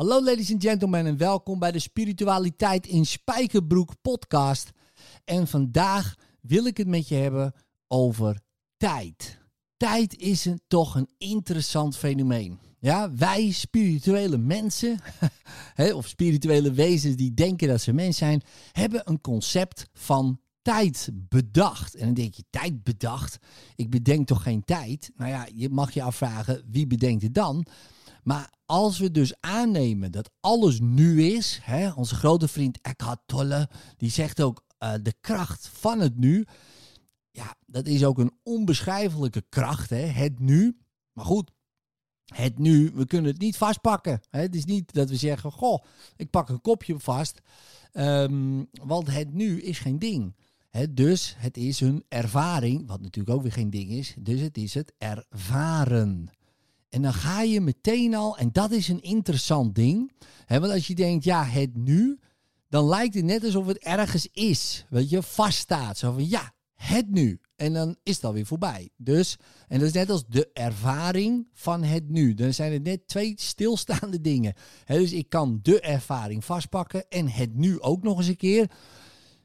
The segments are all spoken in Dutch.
Hallo ladies and gentlemen en welkom bij de Spiritualiteit in Spijkerbroek podcast. En vandaag wil ik het met je hebben over tijd. Tijd is een, toch een interessant fenomeen. Ja, wij spirituele mensen, of spirituele wezens die denken dat ze mens zijn, hebben een concept van tijd bedacht. En dan denk je, tijd bedacht? Ik bedenk toch geen tijd? Nou ja, je mag je afvragen, wie bedenkt het dan? Maar als we dus aannemen dat alles nu is, hè, onze grote vriend Eckhart Tolle, die zegt ook uh, de kracht van het nu. Ja, dat is ook een onbeschrijfelijke kracht, hè, het nu. Maar goed, het nu, we kunnen het niet vastpakken. Hè. Het is niet dat we zeggen, goh, ik pak een kopje vast. Um, want het nu is geen ding. He, dus het is een ervaring, wat natuurlijk ook weer geen ding is. Dus het is het ervaren. En dan ga je meteen al, en dat is een interessant ding. Hè, want als je denkt, ja, het nu, dan lijkt het net alsof het ergens is. Weet je, vaststaat. Zo van, ja, het nu. En dan is het alweer voorbij. Dus, en dat is net als de ervaring van het nu. Dan zijn het net twee stilstaande dingen. dus ik kan de ervaring vastpakken en het nu ook nog eens een keer.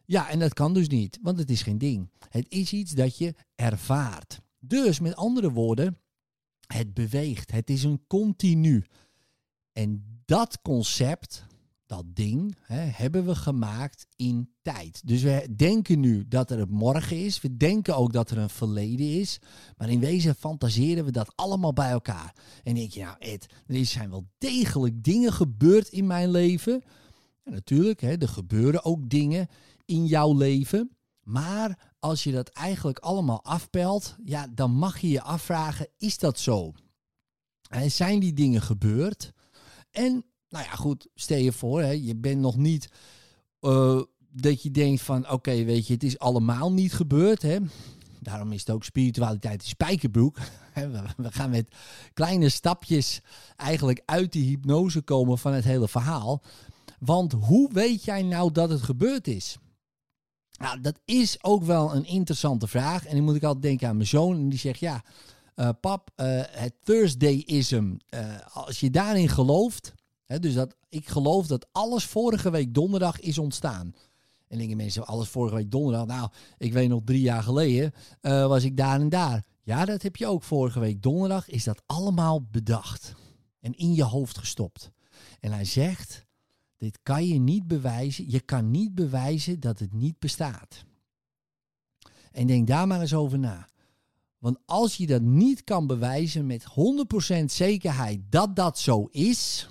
Ja, en dat kan dus niet, want het is geen ding. Het is iets dat je ervaart. Dus met andere woorden, het beweegt. Het is een continu. En dat concept, dat ding, hè, hebben we gemaakt in tijd. Dus we denken nu dat er een morgen is. We denken ook dat er een verleden is. Maar in wezen fantaseren we dat allemaal bij elkaar. En denk je, nou Ed, er zijn wel degelijk dingen gebeurd in mijn leven. En natuurlijk, hè, er gebeuren ook dingen in jouw leven. Maar als je dat eigenlijk allemaal afpelt, ja, dan mag je je afvragen, is dat zo? En zijn die dingen gebeurd? En, nou ja, goed, stel je voor, hè, je bent nog niet uh, dat je denkt van, oké, weet je, het is allemaal niet gebeurd, hè. Daarom is het ook spiritualiteit in spijkerbroek. We gaan met kleine stapjes eigenlijk uit die hypnose komen van het hele verhaal. Want hoe weet jij nou dat het gebeurd is? Nou, dat is ook wel een interessante vraag. En dan moet ik altijd denken aan mijn zoon. En die zegt, ja, uh, pap, uh, het Thursdayism. Uh, als je daarin gelooft, hè, dus dat ik geloof dat alles vorige week donderdag is ontstaan. En denken mensen, alles vorige week donderdag. Nou, ik weet nog drie jaar geleden was ik daar en daar. Ja, dat heb je ook vorige week donderdag. Is dat allemaal bedacht en in je hoofd gestopt. En hij zegt, dit kan je niet bewijzen. Je kan niet bewijzen dat het niet bestaat. En denk daar maar eens over na. Want als je dat niet kan bewijzen met 100% zekerheid dat dat zo is,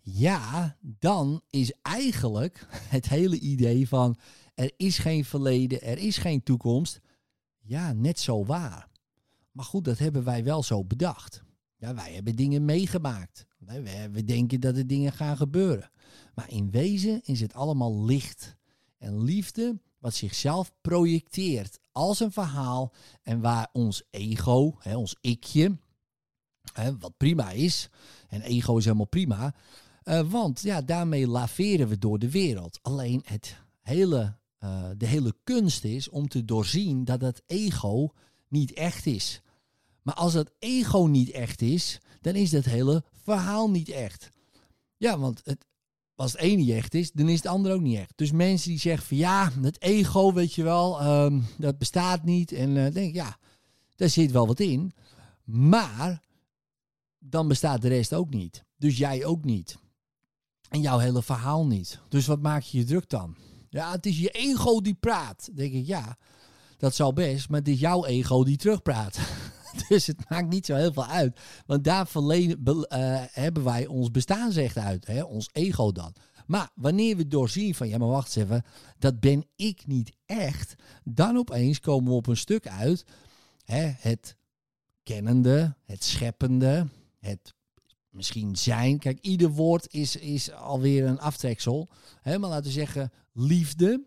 ja, dan is eigenlijk het hele idee van er is geen verleden, er is geen toekomst, ja, net zo waar. Maar goed, dat hebben wij wel zo bedacht. Ja, wij hebben dingen meegemaakt. We denken dat er dingen gaan gebeuren. Maar in wezen is het allemaal licht en liefde wat zichzelf projecteert als een verhaal en waar ons ego, hè, ons ikje, hè, wat prima is, en ego is helemaal prima, uh, want ja, daarmee laveren we door de wereld. Alleen het hele, uh, de hele kunst is om te doorzien dat het ego niet echt is. Maar als dat ego niet echt is, dan is dat hele verhaal niet echt. Ja, want het, als het ene niet echt is, dan is het andere ook niet echt. Dus mensen die zeggen van ja, het ego, weet je wel, ehm, dat bestaat niet. En uh, denk ja, daar zit wel wat in. Maar dan bestaat de rest ook niet. Dus jij ook niet. En jouw hele verhaal niet. Dus wat maak je je druk dan? Ja, het is je ego die praat. Denk ik, ja, dat zal best, maar het is jouw ego die terugpraat. Dus het maakt niet zo heel veel uit. Want daar verlenen, uh, hebben wij ons bestaansrecht uit. Hè? Ons ego dan. Maar wanneer we doorzien van, ja maar wacht eens even, dat ben ik niet echt. Dan opeens komen we op een stuk uit. Hè? Het kennende, het scheppende, het misschien zijn. Kijk, ieder woord is, is alweer een aftreksel. Hè? Maar laten we zeggen, liefde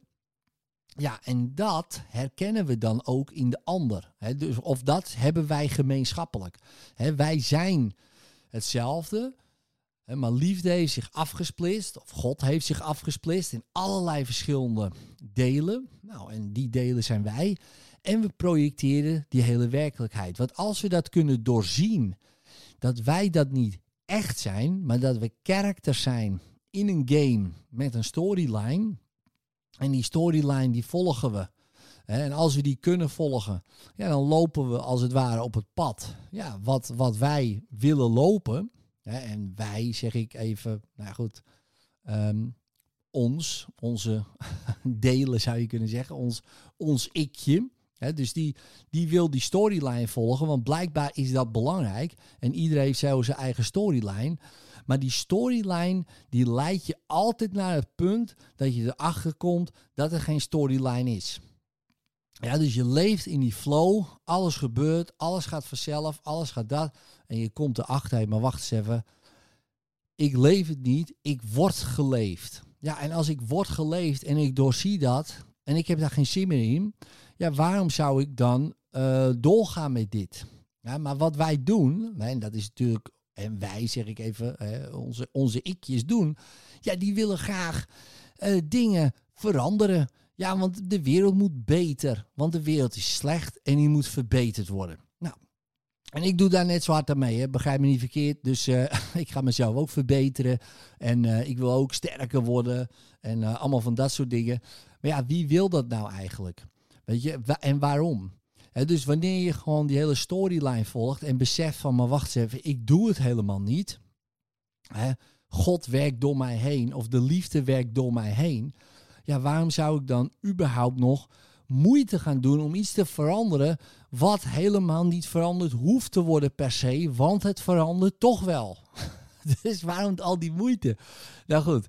ja, en dat herkennen we dan ook in de ander. dus, of dat hebben wij gemeenschappelijk. wij zijn hetzelfde, maar liefde heeft zich afgesplitst, of God heeft zich afgesplitst in allerlei verschillende delen. Nou, en die delen zijn wij. En we projecteren die hele werkelijkheid. Want als we dat kunnen doorzien, dat wij dat niet echt zijn, maar dat we characters zijn in een game met een storyline. En die storyline die volgen we. En als we die kunnen volgen, ja, dan lopen we als het ware op het pad. Ja, wat, wat wij willen lopen. En wij, zeg ik even, nou goed, ehm, ons, onze delen zou je kunnen zeggen, ons, ons ikje. Dus die, die wil die storyline volgen, want blijkbaar is dat belangrijk. En iedereen heeft zo zijn eigen storyline. Maar die storyline, die leidt je altijd naar het punt dat je erachter komt dat er geen storyline is. Ja, dus je leeft in die flow, alles gebeurt, alles gaat vanzelf, alles gaat dat. En je komt erachter, maar wacht eens even, ik leef het niet, ik word geleefd. Ja, en als ik word geleefd en ik doorzie dat en ik heb daar geen zin meer in, ja, waarom zou ik dan uh, doorgaan met dit? Ja, maar wat wij doen, en dat is natuurlijk, en wij zeg ik even, onze, onze ikjes doen, ja, die willen graag uh, dingen veranderen. Ja, want de wereld moet beter. Want de wereld is slecht en die moet verbeterd worden. Nou, en ik doe daar net zo hard aan mee, begrijp me niet verkeerd. Dus uh, ik ga mezelf ook verbeteren. En ik wil ook sterker worden. En allemaal van dat soort dingen. Maar ja, wie wil dat nou eigenlijk? Weet je, en waarom? Dus wanneer je gewoon die hele storyline volgt en beseft van, maar wacht eens even, ik doe het helemaal niet. God werkt door mij heen of de liefde werkt door mij heen ja, waarom zou ik dan überhaupt nog moeite gaan doen om iets te veranderen wat helemaal niet veranderd hoeft te worden per se, want het verandert toch wel. dus waarom al die moeite? Nou goed,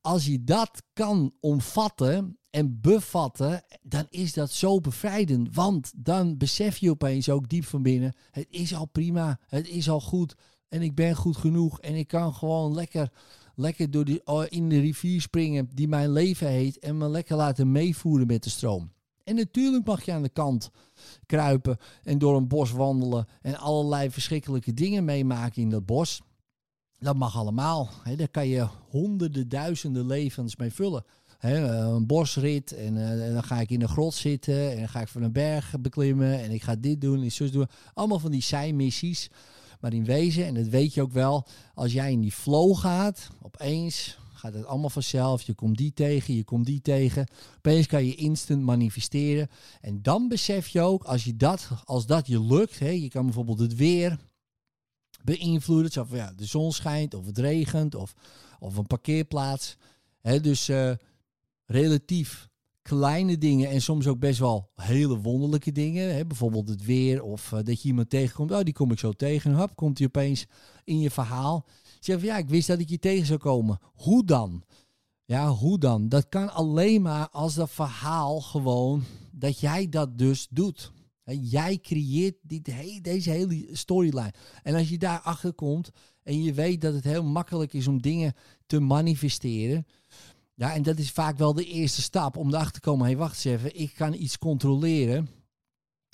als je dat kan omvatten en bevatten, dan is dat zo bevrijdend. Want dan besef je opeens ook diep van binnen: het is al prima, het is al goed en ik ben goed genoeg en ik kan gewoon lekker lekker door die, oh, in de rivier springen die mijn leven heet en me lekker laten meevoeren met de stroom. En natuurlijk mag je aan de kant kruipen en door een bos wandelen en allerlei verschrikkelijke dingen meemaken in dat bos. Dat mag allemaal. He, daar kan je honderden, duizenden levens mee vullen. Een bosrit en, uh, dan ga ik in een grot zitten en dan ga ik van een berg beklimmen en ik ga dit doen en zus doen. Allemaal van die zijmissies. Maar in wezen, en dat weet je ook wel, als jij in die flow gaat, opeens gaat het allemaal vanzelf. Je komt die tegen, je komt die tegen. Opeens kan je instant manifesteren. En dan besef je ook, als, je dat, als dat je lukt, hè, je kan bijvoorbeeld het weer beïnvloeden. Zo ja, de zon schijnt, of het regent, of, of een parkeerplaats. Hè, dus uh, relatief kleine dingen en soms ook best wel hele wonderlijke dingen. Hè? Bijvoorbeeld het weer of uh, dat je iemand tegenkomt. Oh, die kom ik zo tegen. Hop, komt hij opeens in je verhaal. Zeg van ja, ik wist dat ik je tegen zou komen. Hoe dan? Ja, hoe dan? Dat kan alleen maar als dat verhaal gewoon, dat jij dat dus doet. jij creëert dit, deze hele storyline. En als je daarachter komt en je weet dat het heel makkelijk is om dingen te manifesteren ja, en dat is vaak wel de eerste stap om erachter te komen. Hé, hey, wacht eens even, ik kan iets controleren.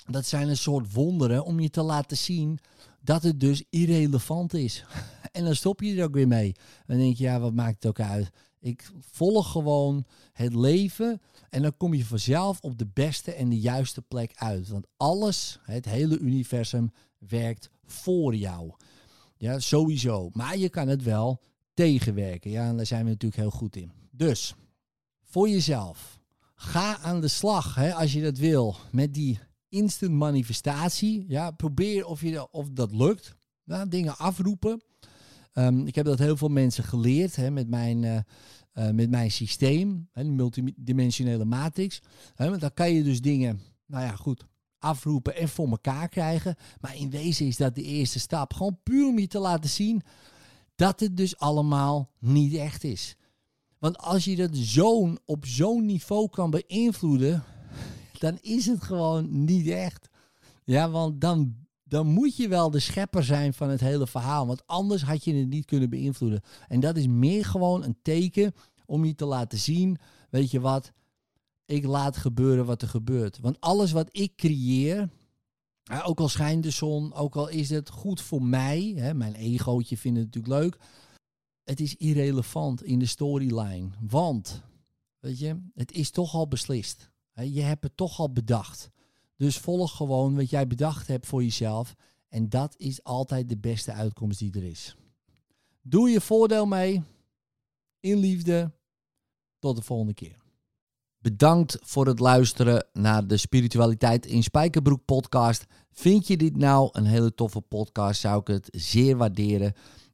Dat zijn een soort wonderen om je te laten zien dat het dus irrelevant is. en dan stop je er ook weer mee. Dan denk je, ja, wat maakt het ook uit? Ik volg gewoon het leven en dan kom je vanzelf op de beste en de juiste plek uit. Want alles, het hele universum, werkt voor jou. Ja, sowieso. Maar je kan het wel tegenwerken. Ja, en daar zijn we natuurlijk heel goed in. Dus voor jezelf, ga aan de slag hè, als je dat wil met die instant manifestatie. Ja, probeer of, je, of dat lukt. Dingen afroepen. Um, ik heb dat heel veel mensen geleerd hè, met, mijn, uh, uh, met mijn systeem, hè, de multidimensionele matrix. Hè, dan kan je dus dingen, nou ja, goed, afroepen en voor elkaar krijgen. Maar in wezen is dat de eerste stap. Gewoon puur om je te laten zien dat het dus allemaal niet echt is. Want als je dat zo'n op zo'n niveau kan beïnvloeden, dan is het gewoon niet echt. Ja, want dan, dan moet je wel de schepper zijn van het hele verhaal. Want anders had je het niet kunnen beïnvloeden. En dat is meer gewoon een teken om je te laten zien, weet je wat, ik laat gebeuren wat er gebeurt. Want alles wat ik creëer, ook al schijnt de zon, ook al is het goed voor mij, hè, mijn egootje vindt het natuurlijk leuk, het is irrelevant in de storyline. Want, weet je, het is toch al beslist. Je hebt het toch al bedacht. Dus volg gewoon wat jij bedacht hebt voor jezelf. En dat is altijd de beste uitkomst die er is. Doe je voordeel mee. In liefde. Tot de volgende keer. Bedankt voor het luisteren naar de Spiritualiteit in Spijkerbroek podcast. Vind je dit nou een hele toffe podcast? Zou ik het zeer waarderen